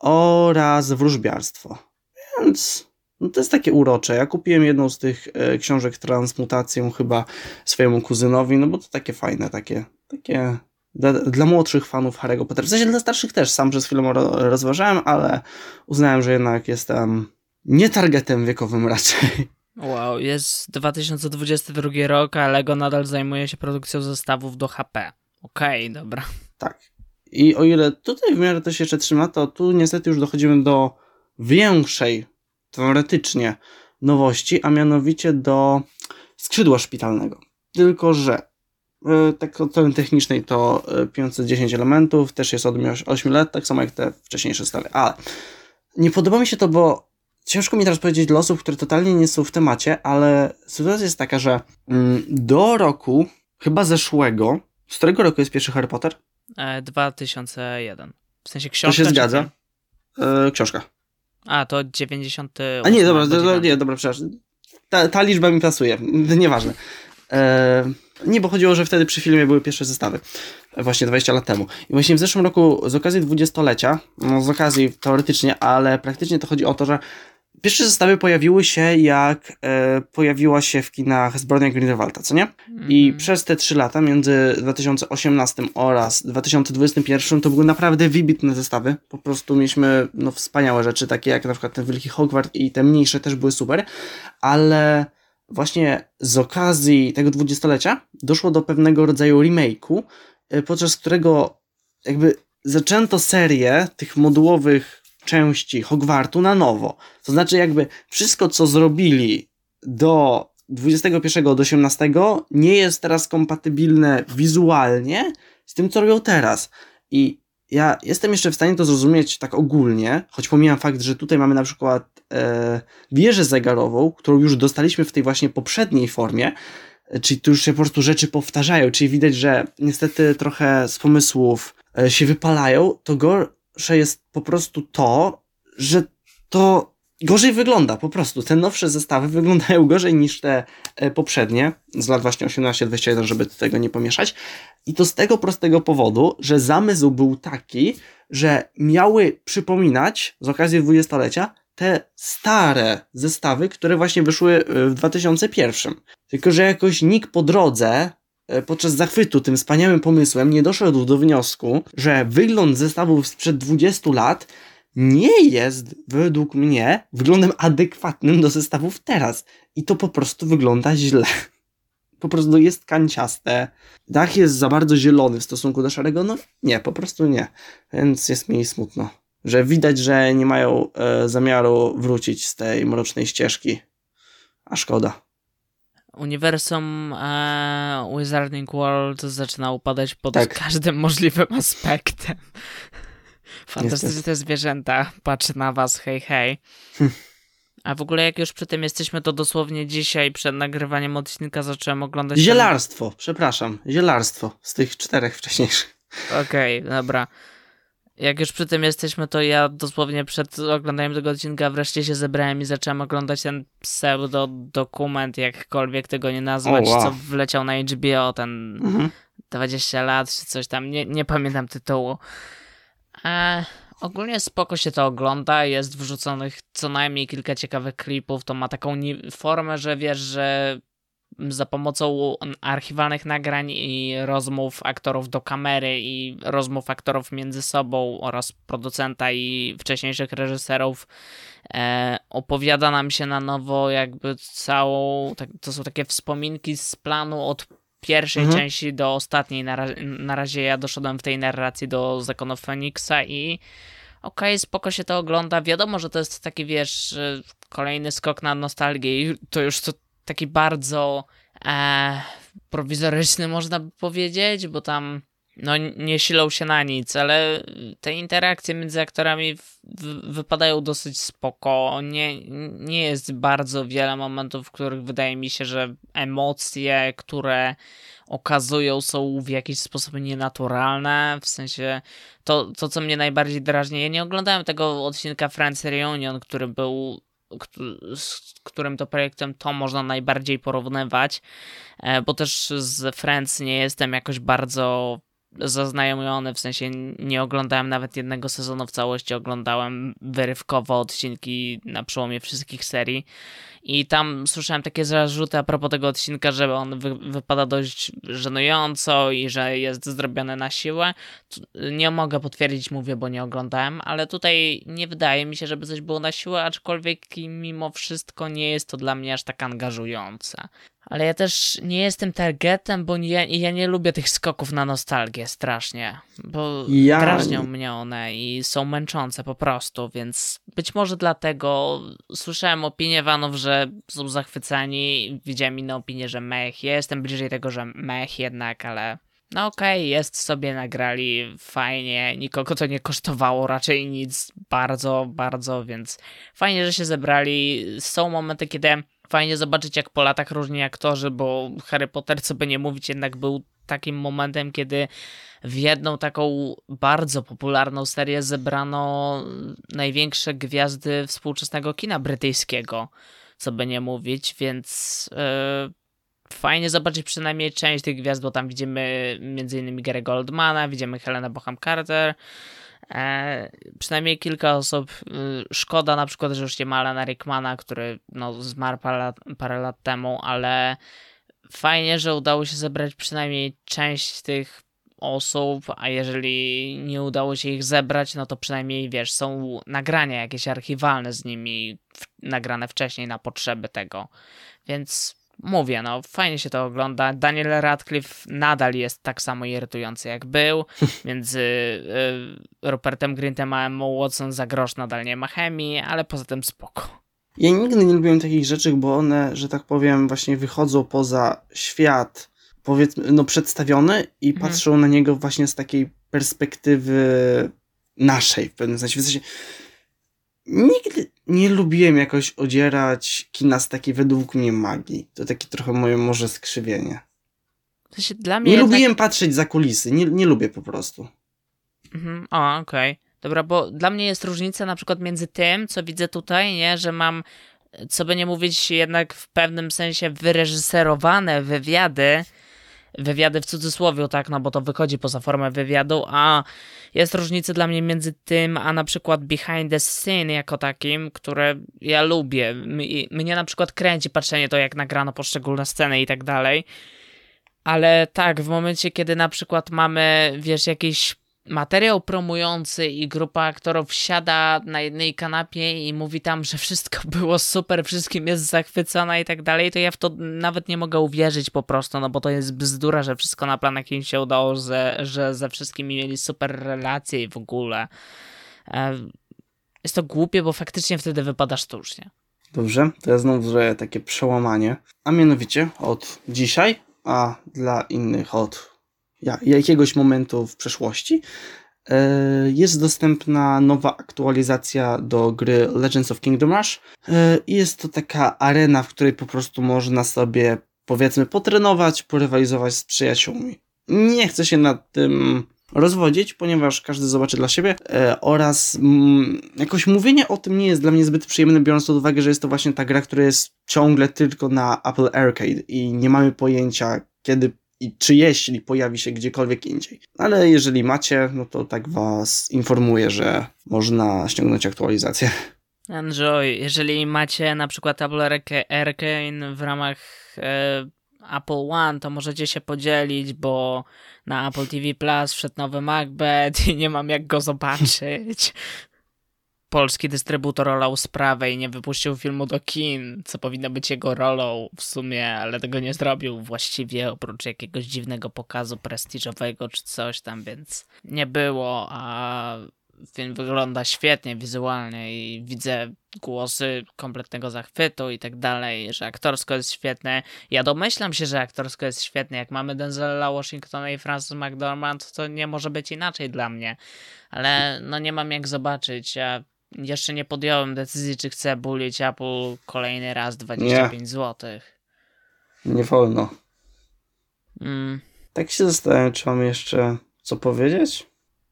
oraz wróżbiarstwo. Więc no to jest takie urocze. Ja kupiłem jedną z tych e, książek transmutacją chyba swojemu kuzynowi, no bo to takie fajne, takie, takie dla, dla, młodszych fanów Harry'ego Pottera. W sensie dla starszych też sam przez chwilę rozważałem, ale uznałem, że jednak jestem nie targetem wiekowym raczej. Wow, jest 2022 rok, a Lego nadal zajmuje się produkcją zestawów do HP. Okej, okay, dobra. Tak. I o ile tutaj w miarę to się jeszcze trzyma, to tu niestety już dochodzimy do większej, teoretycznie, nowości, a mianowicie do skrzydła szpitalnego. Tylko, że E, tak od strony technicznej to 510 e, elementów, też jest od 8 lat, tak samo jak te wcześniejsze stawy. Ale nie podoba mi się to, bo ciężko mi teraz powiedzieć dla osób, które totalnie nie są w temacie, ale sytuacja jest taka, że mm, do roku, chyba zeszłego, z którego roku jest pierwszy Harry Potter? E, 2001. W sensie książka? To się zgadza. E, książka. A, to 90. A nie, dobra, do, nie, dobra, przepraszam. Ta, ta liczba mi pasuje, nieważne. E, nie, bo chodziło, że wtedy przy filmie były pierwsze zestawy. Właśnie 20 lat temu. I właśnie w zeszłym roku z okazji dwudziestolecia, no z okazji teoretycznie, ale praktycznie to chodzi o to, że Pierwsze zestawy pojawiły się jak e, pojawiła się w kinach Zbrodnia Grindelwalda, co nie? I mm. przez te trzy lata, między 2018 oraz 2021, to były naprawdę wybitne zestawy. Po prostu mieliśmy no, wspaniałe rzeczy, takie jak na przykład ten Wielki Hogwart i te mniejsze też były super, ale właśnie z okazji tego dwudziestolecia doszło do pewnego rodzaju remake'u, e, podczas którego jakby zaczęto serię tych modułowych części Hogwartu na nowo. To znaczy jakby wszystko, co zrobili do 21 do 18 nie jest teraz kompatybilne wizualnie z tym, co robią teraz. I ja jestem jeszcze w stanie to zrozumieć tak ogólnie, choć pomijam fakt, że tutaj mamy na przykład e, wieżę zegarową, którą już dostaliśmy w tej właśnie poprzedniej formie, e, czyli tu już się po prostu rzeczy powtarzają, czyli widać, że niestety trochę z pomysłów e, się wypalają, to gorsze jest po prostu to, że to gorzej wygląda po prostu. Te nowsze zestawy wyglądają gorzej niż te e, poprzednie z lat właśnie 18-21, żeby tego nie pomieszać. I to z tego prostego powodu, że zamysł był taki, że miały przypominać z okazji dwudziestolecia te stare zestawy, które właśnie wyszły e, w 2001. Tylko, że jakoś nikt po drodze podczas zachwytu tym wspaniałym pomysłem nie doszedł do wniosku, że wygląd zestawów sprzed 20 lat nie jest według mnie wyglądem adekwatnym do zestawów teraz. I to po prostu wygląda źle. Po prostu jest kanciaste. Dach jest za bardzo zielony w stosunku do szarego. No nie, po prostu nie. Więc jest mi smutno. Że widać, że nie mają e, zamiaru wrócić z tej mrocznej ścieżki. A szkoda. Uniwersum e, Wizarding World zaczyna upadać pod tak. każdym możliwym aspektem. Fantastyczne zwierzęta, patrzę na was, hej, hej. A w ogóle jak już przy tym jesteśmy, to dosłownie dzisiaj przed nagrywaniem odcinka zacząłem oglądać... Zielarstwo, ten... przepraszam. Zielarstwo z tych czterech wcześniejszych. Okej, okay, dobra. Jak już przy tym jesteśmy, to ja dosłownie przed oglądaniem tego odcinka wreszcie się zebrałem i zacząłem oglądać ten pseudo-dokument, jakkolwiek tego nie nazwać, oh, wow. co wleciał na HBO, ten mhm. 20 lat czy coś tam, nie, nie pamiętam tytułu. E, ogólnie spoko się to ogląda, jest wrzuconych co najmniej kilka ciekawych klipów, to ma taką formę, że wiesz, że za pomocą archiwalnych nagrań i rozmów aktorów do kamery i rozmów aktorów między sobą oraz producenta i wcześniejszych reżyserów e, opowiada nam się na nowo jakby całą, tak, to są takie wspominki z planu od pierwszej mhm. części do ostatniej. Na, na razie ja doszedłem w tej narracji do Zakonów Feniksa i okej, okay, spoko się to ogląda. Wiadomo, że to jest taki, wiesz, kolejny skok na nostalgię i to już to taki bardzo e, prowizoryczny, można by powiedzieć, bo tam no, nie silą się na nic, ale te interakcje między aktorami w, w, wypadają dosyć spoko. Nie, nie jest bardzo wiele momentów, w których wydaje mi się, że emocje, które okazują, są w jakiś sposób nienaturalne. W sensie to, to co mnie najbardziej drażni. Ja nie oglądałem tego odcinka Friends Reunion, który był z którym to projektem to można najbardziej porównywać, e, bo też z Friends nie jestem jakoś bardzo zaznajomiony, w sensie nie oglądałem nawet jednego sezonu w całości, oglądałem wyrywkowo odcinki na przełomie wszystkich serii i tam słyszałem takie zarzuty a propos tego odcinka, że on wy wypada dość żenująco i że jest zrobiony na siłę. Nie mogę potwierdzić, mówię, bo nie oglądałem, ale tutaj nie wydaje mi się, żeby coś było na siłę, aczkolwiek mimo wszystko nie jest to dla mnie aż tak angażujące. Ale ja też nie jestem targetem, bo ja, ja nie lubię tych skoków na nostalgię strasznie, bo ja... drażnią mnie one i są męczące po prostu, więc być może dlatego słyszałem opinię fanów, że są zachwyceni, widziałem inne opinie, że mech, ja jestem bliżej tego, że mech jednak, ale no okej, okay, jest sobie, nagrali, fajnie, nikogo to nie kosztowało raczej nic bardzo, bardzo, więc fajnie, że się zebrali. Są momenty, kiedy fajnie zobaczyć, jak po latach różni aktorzy, bo Harry Potter, co by nie mówić, jednak był takim momentem, kiedy w jedną taką bardzo popularną serię zebrano największe gwiazdy współczesnego kina brytyjskiego, co by nie mówić, więc yy, fajnie zobaczyć przynajmniej część tych gwiazd, bo tam widzimy m.in. Gary Goldmana, widzimy Helena Boham Carter, E, przynajmniej kilka osób. Y, szkoda na przykład, że już nie ma Alana Rickmana, który no, zmarł parę lat, parę lat temu, ale fajnie, że udało się zebrać przynajmniej część tych osób, a jeżeli nie udało się ich zebrać, no to przynajmniej wiesz, są nagrania jakieś archiwalne z nimi, w, nagrane wcześniej na potrzeby tego. Więc mówię, no fajnie się to ogląda. Daniel Radcliffe nadal jest tak samo irytujący jak był. Między y, Rupertem Grintem a Emma Watson za grosz nadal nie ma chemii, ale poza tym spoko. Ja nigdy nie lubiłem takich rzeczy, bo one, że tak powiem, właśnie wychodzą poza świat, powiedzmy, no przedstawiony i mhm. patrzą na niego właśnie z takiej perspektywy naszej w pewnym sensie. W sensie nigdy nie lubiłem jakoś odzierać kina z takiej według mnie magii. To takie trochę moje może skrzywienie. Nie jednak... lubiłem patrzeć za kulisy, nie, nie lubię po prostu. Mhm, o, okej. Okay. Dobra, bo dla mnie jest różnica na przykład między tym, co widzę tutaj, nie, że mam, co by nie mówić, jednak w pewnym sensie wyreżyserowane wywiady, wywiady w cudzysłowie, tak, no bo to wychodzi poza formę wywiadu, a jest różnica dla mnie między tym, a na przykład behind the scene jako takim, które ja lubię. Mnie na przykład kręci patrzenie to, jak nagrano poszczególne sceny i tak dalej. Ale tak, w momencie, kiedy na przykład mamy, wiesz, jakiś materiał promujący i grupa aktorów siada na jednej kanapie i mówi tam, że wszystko było super, wszystkim jest zachwycona i tak dalej, to ja w to nawet nie mogę uwierzyć po prostu, no bo to jest bzdura, że wszystko na planach im się udało, że, że ze wszystkimi mieli super relacje i w ogóle. E, jest to głupie, bo faktycznie wtedy wypada sztucznie. Dobrze, to ja znowu zrobię takie przełamanie, a mianowicie od dzisiaj, a dla innych od jakiegoś momentu w przeszłości, jest dostępna nowa aktualizacja do gry Legends of Kingdom Rush i jest to taka arena, w której po prostu można sobie powiedzmy potrenować, porywalizować z przyjaciółmi. Nie chcę się nad tym rozwodzić, ponieważ każdy zobaczy dla siebie e, oraz mm, jakoś mówienie o tym nie jest dla mnie zbyt przyjemne, biorąc pod uwagę, że jest to właśnie ta gra, która jest ciągle tylko na Apple Arcade i nie mamy pojęcia kiedy i czy jeśli pojawi się gdziekolwiek indziej. Ale jeżeli macie, no to tak was informuję, że można ściągnąć aktualizację. Enjoy. Jeżeli macie na przykład Apple Arcade w ramach e, Apple One, to możecie się podzielić, bo na Apple TV Plus wszedł nowy Macbeth i nie mam jak go zobaczyć. Polski dystrybutor olał sprawę i nie wypuścił filmu do kin, co powinno być jego rolą w sumie, ale tego nie zrobił właściwie, oprócz jakiegoś dziwnego pokazu prestiżowego czy coś tam, więc nie było, a film wygląda świetnie wizualnie i widzę głosy kompletnego zachwytu i tak dalej, że aktorsko jest świetne. Ja domyślam się, że aktorsko jest świetne. Jak mamy Denzela Washingtona i Francis McDormand, to nie może być inaczej dla mnie. Ale no nie mam jak zobaczyć. Ja jeszcze nie podjąłem decyzji, czy chcę bulić Apple kolejny raz 25 nie. zł. Nie wolno. Mm. Tak się zastanawiam, czy mam jeszcze co powiedzieć?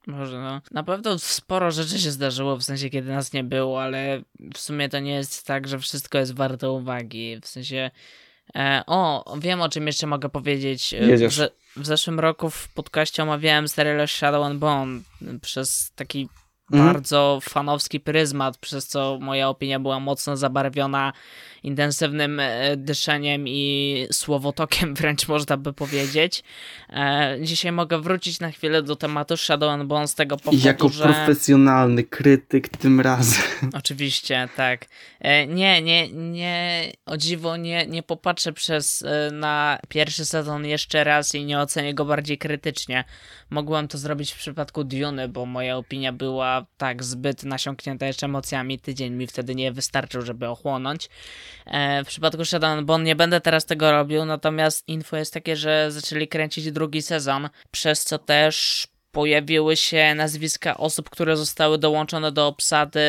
Może no. Na pewno sporo rzeczy się zdarzyło, w sensie kiedy nas nie było, ale w sumie to nie jest tak, że wszystko jest warte uwagi. W sensie. E, o, wiem o czym jeszcze mogę powiedzieć. E, Jedziesz. W, w zeszłym roku w podcaście omawiałem serial Shadow and Bone przez taki mm. bardzo fanowski pryzmat, przez co moja opinia była mocno zabarwiona intensywnym e, dyszeniem i słowotokiem, wręcz można by powiedzieć. E, dzisiaj mogę wrócić na chwilę do tematu Shadow and Bone z tego powodu, Jako że... profesjonalny krytyk tym razem. Oczywiście, tak. E, nie, nie, nie, o dziwo nie, nie popatrzę przez na pierwszy sezon jeszcze raz i nie ocenię go bardziej krytycznie. Mogłem to zrobić w przypadku Dune, bo moja opinia była tak zbyt nasiąknięta jeszcze emocjami. Tydzień mi wtedy nie wystarczył, żeby ochłonąć. E, w przypadku Shadow Bone nie będę teraz tego robił, natomiast info jest takie, że zaczęli kręcić drugi sezon, przez co też pojawiły się nazwiska osób, które zostały dołączone do obsady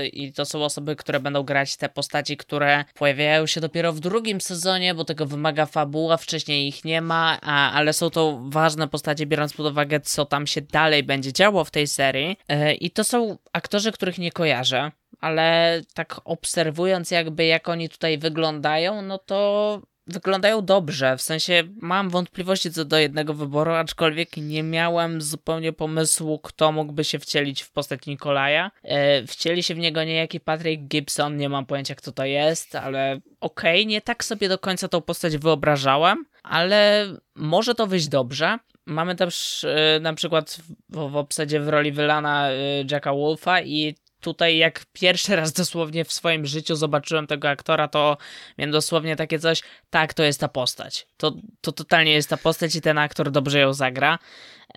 yy, i to są osoby, które będą grać te postaci, które pojawiają się dopiero w drugim sezonie, bo tego wymaga fabuła, wcześniej ich nie ma, a, ale są to ważne postacie, biorąc pod uwagę, co tam się dalej będzie działo w tej serii. Yy, I to są aktorzy, których nie kojarzę ale tak obserwując jakby jak oni tutaj wyglądają, no to wyglądają dobrze. W sensie mam wątpliwości co do jednego wyboru, aczkolwiek nie miałem zupełnie pomysłu, kto mógłby się wcielić w postać Nikolaja. E, wcieli się w niego niejaki Patrick Gibson, nie mam pojęcia kto to jest, ale okej, okay, nie tak sobie do końca tą postać wyobrażałem, ale może to wyjść dobrze. Mamy też e, na przykład w, w obsadzie w roli Wylana e, Jacka Wolfa i tutaj jak pierwszy raz dosłownie w swoim życiu zobaczyłem tego aktora, to miałem dosłownie takie coś, tak, to jest ta postać. To, to totalnie jest ta postać i ten aktor dobrze ją zagra.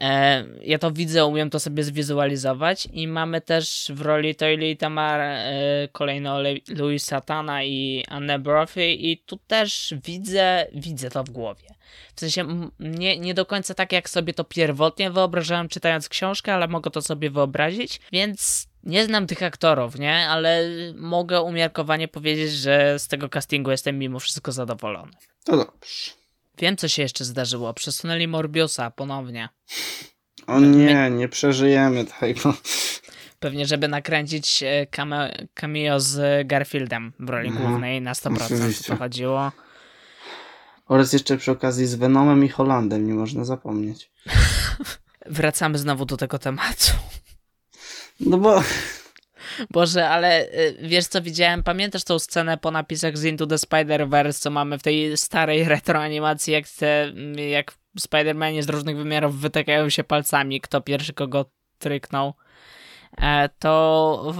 E, ja to widzę, umiem to sobie zwizualizować i mamy też w roli Toily i Tamar e, kolejno Louis Satana i Anne Brophy i tu też widzę, widzę to w głowie. W sensie nie, nie do końca tak, jak sobie to pierwotnie wyobrażałem czytając książkę, ale mogę to sobie wyobrazić, więc nie znam tych aktorów, nie? Ale mogę umiarkowanie powiedzieć, że z tego castingu jestem mimo wszystko zadowolony. To dobrze. Wiem, co się jeszcze zdarzyło. Przesunęli Morbiusa ponownie. O nie, nie przeżyjemy tego. Pewnie, żeby nakręcić e, cameo z Garfieldem w roli mhm. głównej na 100% Oczywiście. to chodziło. Oraz jeszcze przy okazji z Venomem i Holandem, nie można zapomnieć. Wracamy znowu do tego tematu. No bo... Boże, ale y, wiesz co widziałem? Pamiętasz tą scenę po napisach z Into the Spider-Verse, co mamy w tej starej retroanimacji, jak te, jak Spider-Manie z różnych wymiarów wytykają się palcami, kto pierwszy kogo tryknął? E, to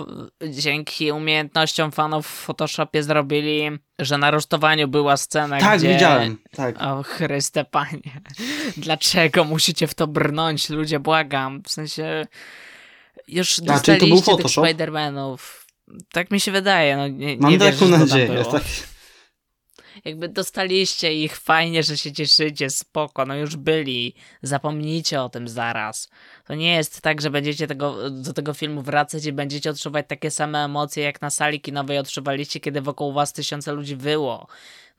dzięki umiejętnościom fanów w Photoshopie zrobili, że na rusztowaniu była scena, tak, gdzie... Tak, widziałem, tak. O Chryste Panie, dlaczego musicie w to brnąć, ludzie, błagam, w sensie już dostaliście tych Spider-Manów. Tak mi się wydaje. No, nie, Mam nie taką nadzieję. Tak. jakby dostaliście ich, fajnie, że się cieszycie, spoko, no już byli, zapomnijcie o tym zaraz. To nie jest tak, że będziecie tego, do tego filmu wracać i będziecie odczuwać takie same emocje, jak na sali kinowej odczuwaliście, kiedy wokół was tysiące ludzi było.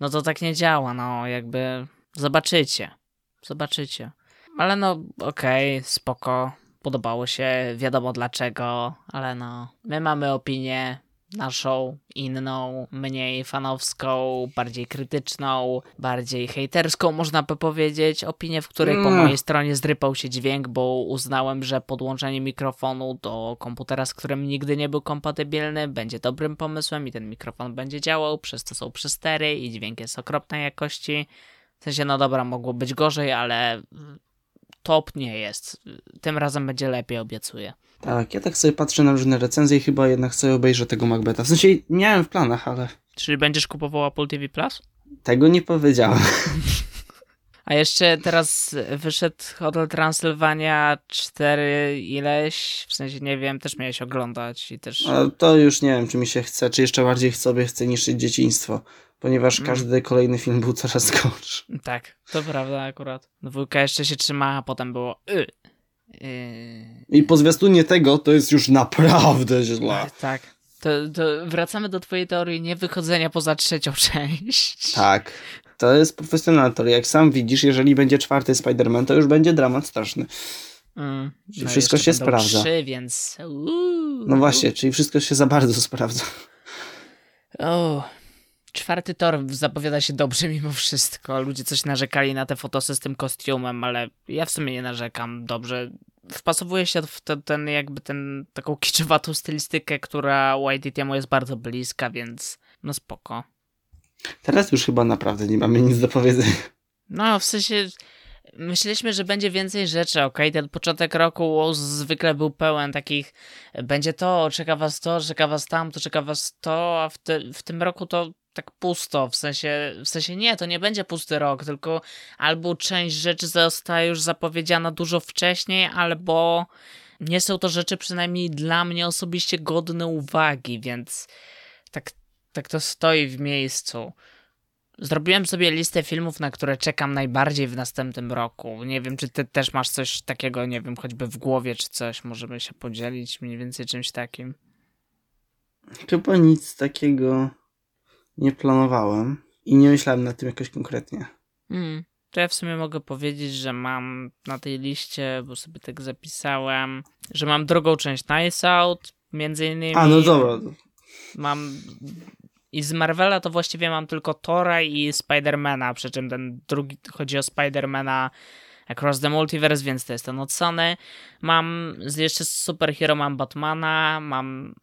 No to tak nie działa, no jakby zobaczycie, zobaczycie. Ale no okej, okay, spoko, podobało się, wiadomo dlaczego, ale no, my mamy opinię, naszą, inną, mniej fanowską, bardziej krytyczną, bardziej hejterską, można by powiedzieć. Opinię, w której po mm. mojej stronie zdrypał się dźwięk, bo uznałem, że podłączenie mikrofonu do komputera, z którym nigdy nie był kompatybilny, będzie dobrym pomysłem i ten mikrofon będzie działał, przez to są przestery i dźwięk jest okropnej jakości. W sensie, no dobra, mogło być gorzej, ale top nie jest. Tym razem będzie lepiej, obiecuję. Tak, ja tak sobie patrzę na różne recenzje i chyba jednak sobie obejrzę tego Macbeta. W sensie miałem w planach, ale... Czyli będziesz kupował Apple TV Plus? Tego nie powiedziałem. A jeszcze teraz wyszedł Hotel Transylwania 4 ileś, w sensie nie wiem, też miałeś oglądać i też... A to już nie wiem, czy mi się chce, czy jeszcze bardziej sobie chce niszczyć dzieciństwo, ponieważ mm. każdy kolejny film był coraz gorszy. Tak, to prawda akurat. Dwójka jeszcze się trzyma, a potem było... Y. I po zwiastunie tego to jest już naprawdę źle. Tak. To, to wracamy do twojej teorii niewychodzenia poza trzecią część. Tak. To jest profesjonalna teoria. Jak sam widzisz, jeżeli będzie czwarty Spider-Man, to już będzie dramat straszny. Mm, no wszystko się sprawdza. Trzy, więc... No właśnie, czyli wszystko się za bardzo sprawdza. O, czwarty tor zapowiada się dobrze mimo wszystko. Ludzie coś narzekali na te fotosy z tym kostiumem, ale ja w sumie nie narzekam. Dobrze. Wpasowuje się w ten, ten jakby ten taką kiczowatą stylistykę, która YTTM jest bardzo bliska, więc no spoko. Teraz już chyba naprawdę nie mamy nic do powiedzenia. No, w sensie myśleliśmy, że będzie więcej rzeczy, ok? Ten początek roku zwykle był pełen takich, będzie to, czeka was to, czeka was tamto, czeka was to, a w, te, w tym roku to tak pusto, w sensie, w sensie nie, to nie będzie pusty rok, tylko albo część rzeczy zostaje już zapowiedziana dużo wcześniej, albo nie są to rzeczy przynajmniej dla mnie osobiście godne uwagi, więc tak, tak to stoi w miejscu. Zrobiłem sobie listę filmów, na które czekam najbardziej w następnym roku. Nie wiem, czy ty też masz coś takiego, nie wiem, choćby w głowie, czy coś. Możemy się podzielić mniej więcej czymś takim. Chyba nic takiego nie planowałem i nie myślałem nad tym jakoś konkretnie. Hmm. To ja w sumie mogę powiedzieć, że mam na tej liście, bo sobie tak zapisałem, że mam drugą część Nice Out, między innymi. A, no dobra. Mam i z Marvela to właściwie mam tylko Tora i Spidermana, przy czym ten drugi chodzi o Spidermana Across the Multiverse, więc to jest ten od Sony. Mam z jeszcze superhero mam Batmana, mam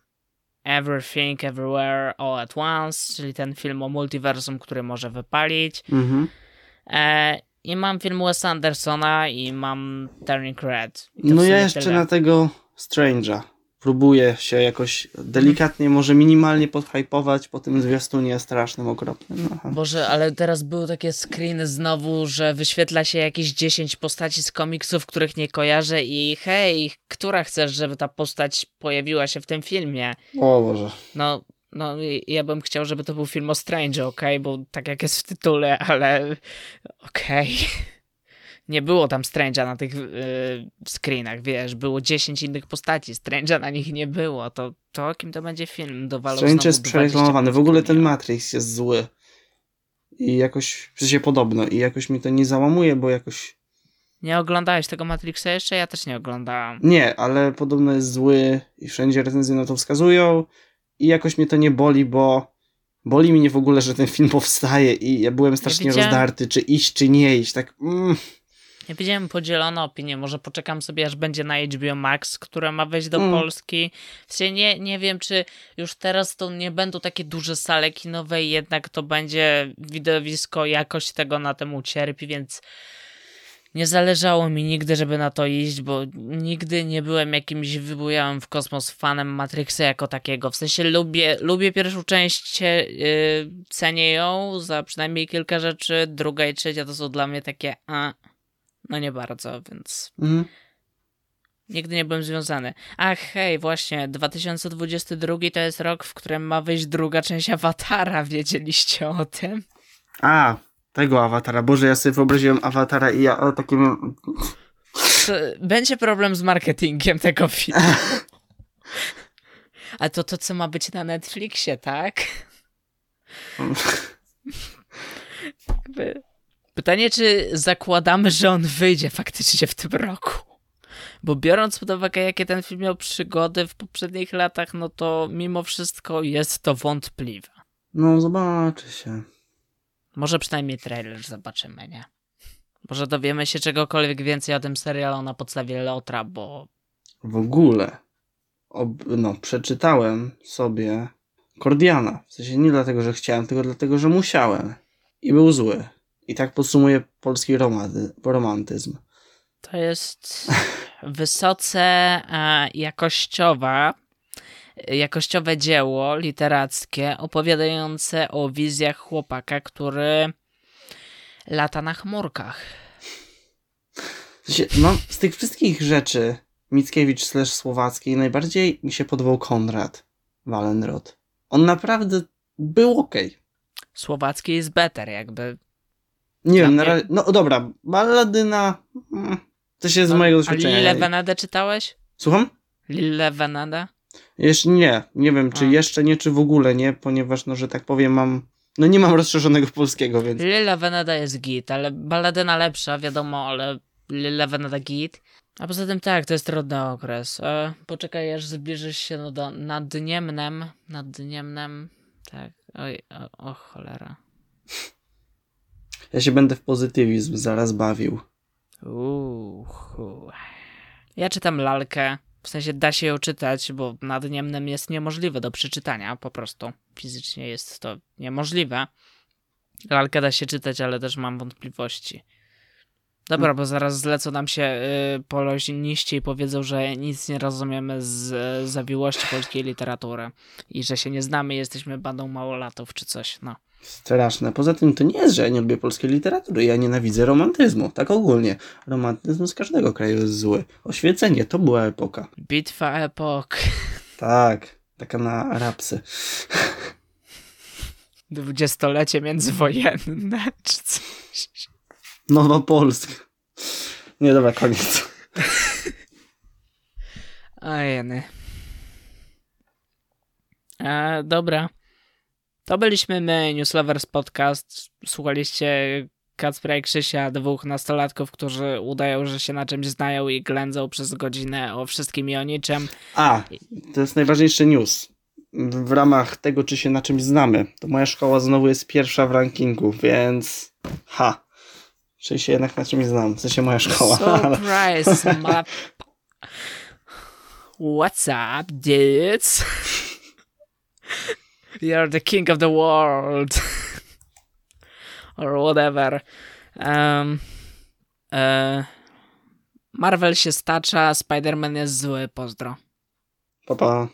Everything Everywhere All at Once, czyli ten film o multiversum, który może wypalić. Mhm. E, I mam film Wes Andersona i mam Turning Red. No ja jeszcze tyle. na tego Strange'a próbuje się jakoś delikatnie, może minimalnie podhypować po tym zwiastunie strasznym, okropnym. Aha. Boże, ale teraz były takie screeny znowu, że wyświetla się jakieś 10 postaci z komiksów, których nie kojarzę i hej, która chcesz, żeby ta postać pojawiła się w tym filmie? O Boże. No, no, ja bym chciał, żeby to był film o Strange, ok? Bo tak jak jest w tytule, ale okej. Okay nie było tam Strange'a na tych yy, screenach, wiesz, było 10 innych postaci, Strange'a na nich nie było, to, to o kim to będzie film? Dowalał Strange jest przereklamowany, w ogóle ten Matrix jest zły i jakoś, w sensie podobno i jakoś mi to nie załamuje, bo jakoś... Nie oglądałeś tego Matrixa jeszcze? Ja też nie oglądałam. Nie, ale podobno jest zły i wszędzie recenzje na to wskazują i jakoś mnie to nie boli, bo boli mnie w ogóle, że ten film powstaje i ja byłem strasznie ja rozdarty, czy iść, czy nie iść, tak... Mm. Ja widziałem podzielone opinie, może poczekam sobie aż będzie na HBO Max, które ma wejść do mm. Polski. W sensie nie, nie wiem, czy już teraz to nie będą takie duże sale kinowe i jednak to będzie widowisko, jakość tego na tym ucierpi, więc nie zależało mi nigdy, żeby na to iść, bo nigdy nie byłem jakimś wybujałym w kosmos fanem Matrixa jako takiego. W sensie lubię, lubię pierwszą część, yy, cenię ją za przynajmniej kilka rzeczy, druga i trzecia to są dla mnie takie a, no nie bardzo, więc. Mhm. Nigdy nie byłem związany. Ach, hej, właśnie, 2022 to jest rok, w którym ma wyjść druga część Awatara. Wiedzieliście o tym? A, tego awatara. Boże, ja sobie wyobraziłem awatara i ja o, takim. To będzie problem z marketingiem tego filmu. A to to, co ma być na Netflixie, tak? Jakby... Pytanie, czy zakładamy, że on wyjdzie faktycznie w tym roku? Bo biorąc pod uwagę, jakie ten film miał przygody w poprzednich latach, no to mimo wszystko jest to wątpliwe. No, zobaczy się. Może przynajmniej trailer zobaczymy, nie? Może dowiemy się czegokolwiek więcej o tym serialu na podstawie Lotra, bo W ogóle. Ob, no, przeczytałem sobie Kordiana. W sensie nie dlatego, że chciałem, tylko dlatego, że musiałem. I był zły. I tak podsumuję polski romanty, romantyzm. to jest wysoce e, jakościowa, jakościowe dzieło literackie opowiadające o wizjach chłopaka, który lata na chmurkach. No, z tych wszystkich rzeczy Mickiewicz slash Słowackiej najbardziej mi się podobał Konrad Wallenrod. On naprawdę był okej. Słowacki jest better, jakby. Nie Dla wiem, na razie, no dobra, Balladyna, mm, to się z A- mojego doświadczenia. Lille Venade czytałeś? Słucham? Lille Venade? Jeszcze nie, nie wiem, czy A. jeszcze nie, czy w ogóle nie, ponieważ, no, że tak powiem, mam, no nie mam rozszerzonego polskiego, więc Lille Venada jest git, ale Balladyna lepsza, wiadomo, ale Lille Venada git. A poza tym tak, to jest trudny okres. E, poczekaj, aż zbliżysz się no do nadniemnem. Nadniemnem. Tak. Oj, o, o cholera. Ja się będę w pozytywizm zaraz bawił. Uhu. Ja czytam lalkę. W sensie da się ją czytać, bo nadniemnem jest niemożliwe do przeczytania, po prostu. Fizycznie jest to niemożliwe. Lalkę da się czytać, ale też mam wątpliwości. Dobra, bo zaraz zlecą nam się y, poloźniści i powiedzą, że nic nie rozumiemy z y, zawiłości polskiej literatury i że się nie znamy, jesteśmy bandą małolatów czy coś, no. Straszne. Poza tym to nie jest, że ja nie lubię polskiej literatury. Ja nienawidzę romantyzmu. Tak ogólnie. Romantyzm z każdego kraju jest zły. Oświecenie to była epoka. Bitwa epok. Tak. Taka na rapsy. Dwudziestolecie międzywojenne czy coś. Nowa Polska. Nie, dobra, koniec. Ojeny. E, dobra. To byliśmy my, Newslovers Podcast. Słuchaliście Kacpra i Krzysia, dwóch nastolatków, którzy udają, że się na czymś znają i ględzą przez godzinę o wszystkim i o niczym. A, to jest najważniejszy news. W ramach tego, czy się na czymś znamy, to moja szkoła znowu jest pierwsza w rankingu, więc ha. Czy się jednak na czymś znam? W sensie moja szkoła. Surprise, ma... What's up, dudes? You're the king of the world. Or whatever. Um, e, Marvel się stacza, Spider-Man jest zły, pozdro. Pa, pa.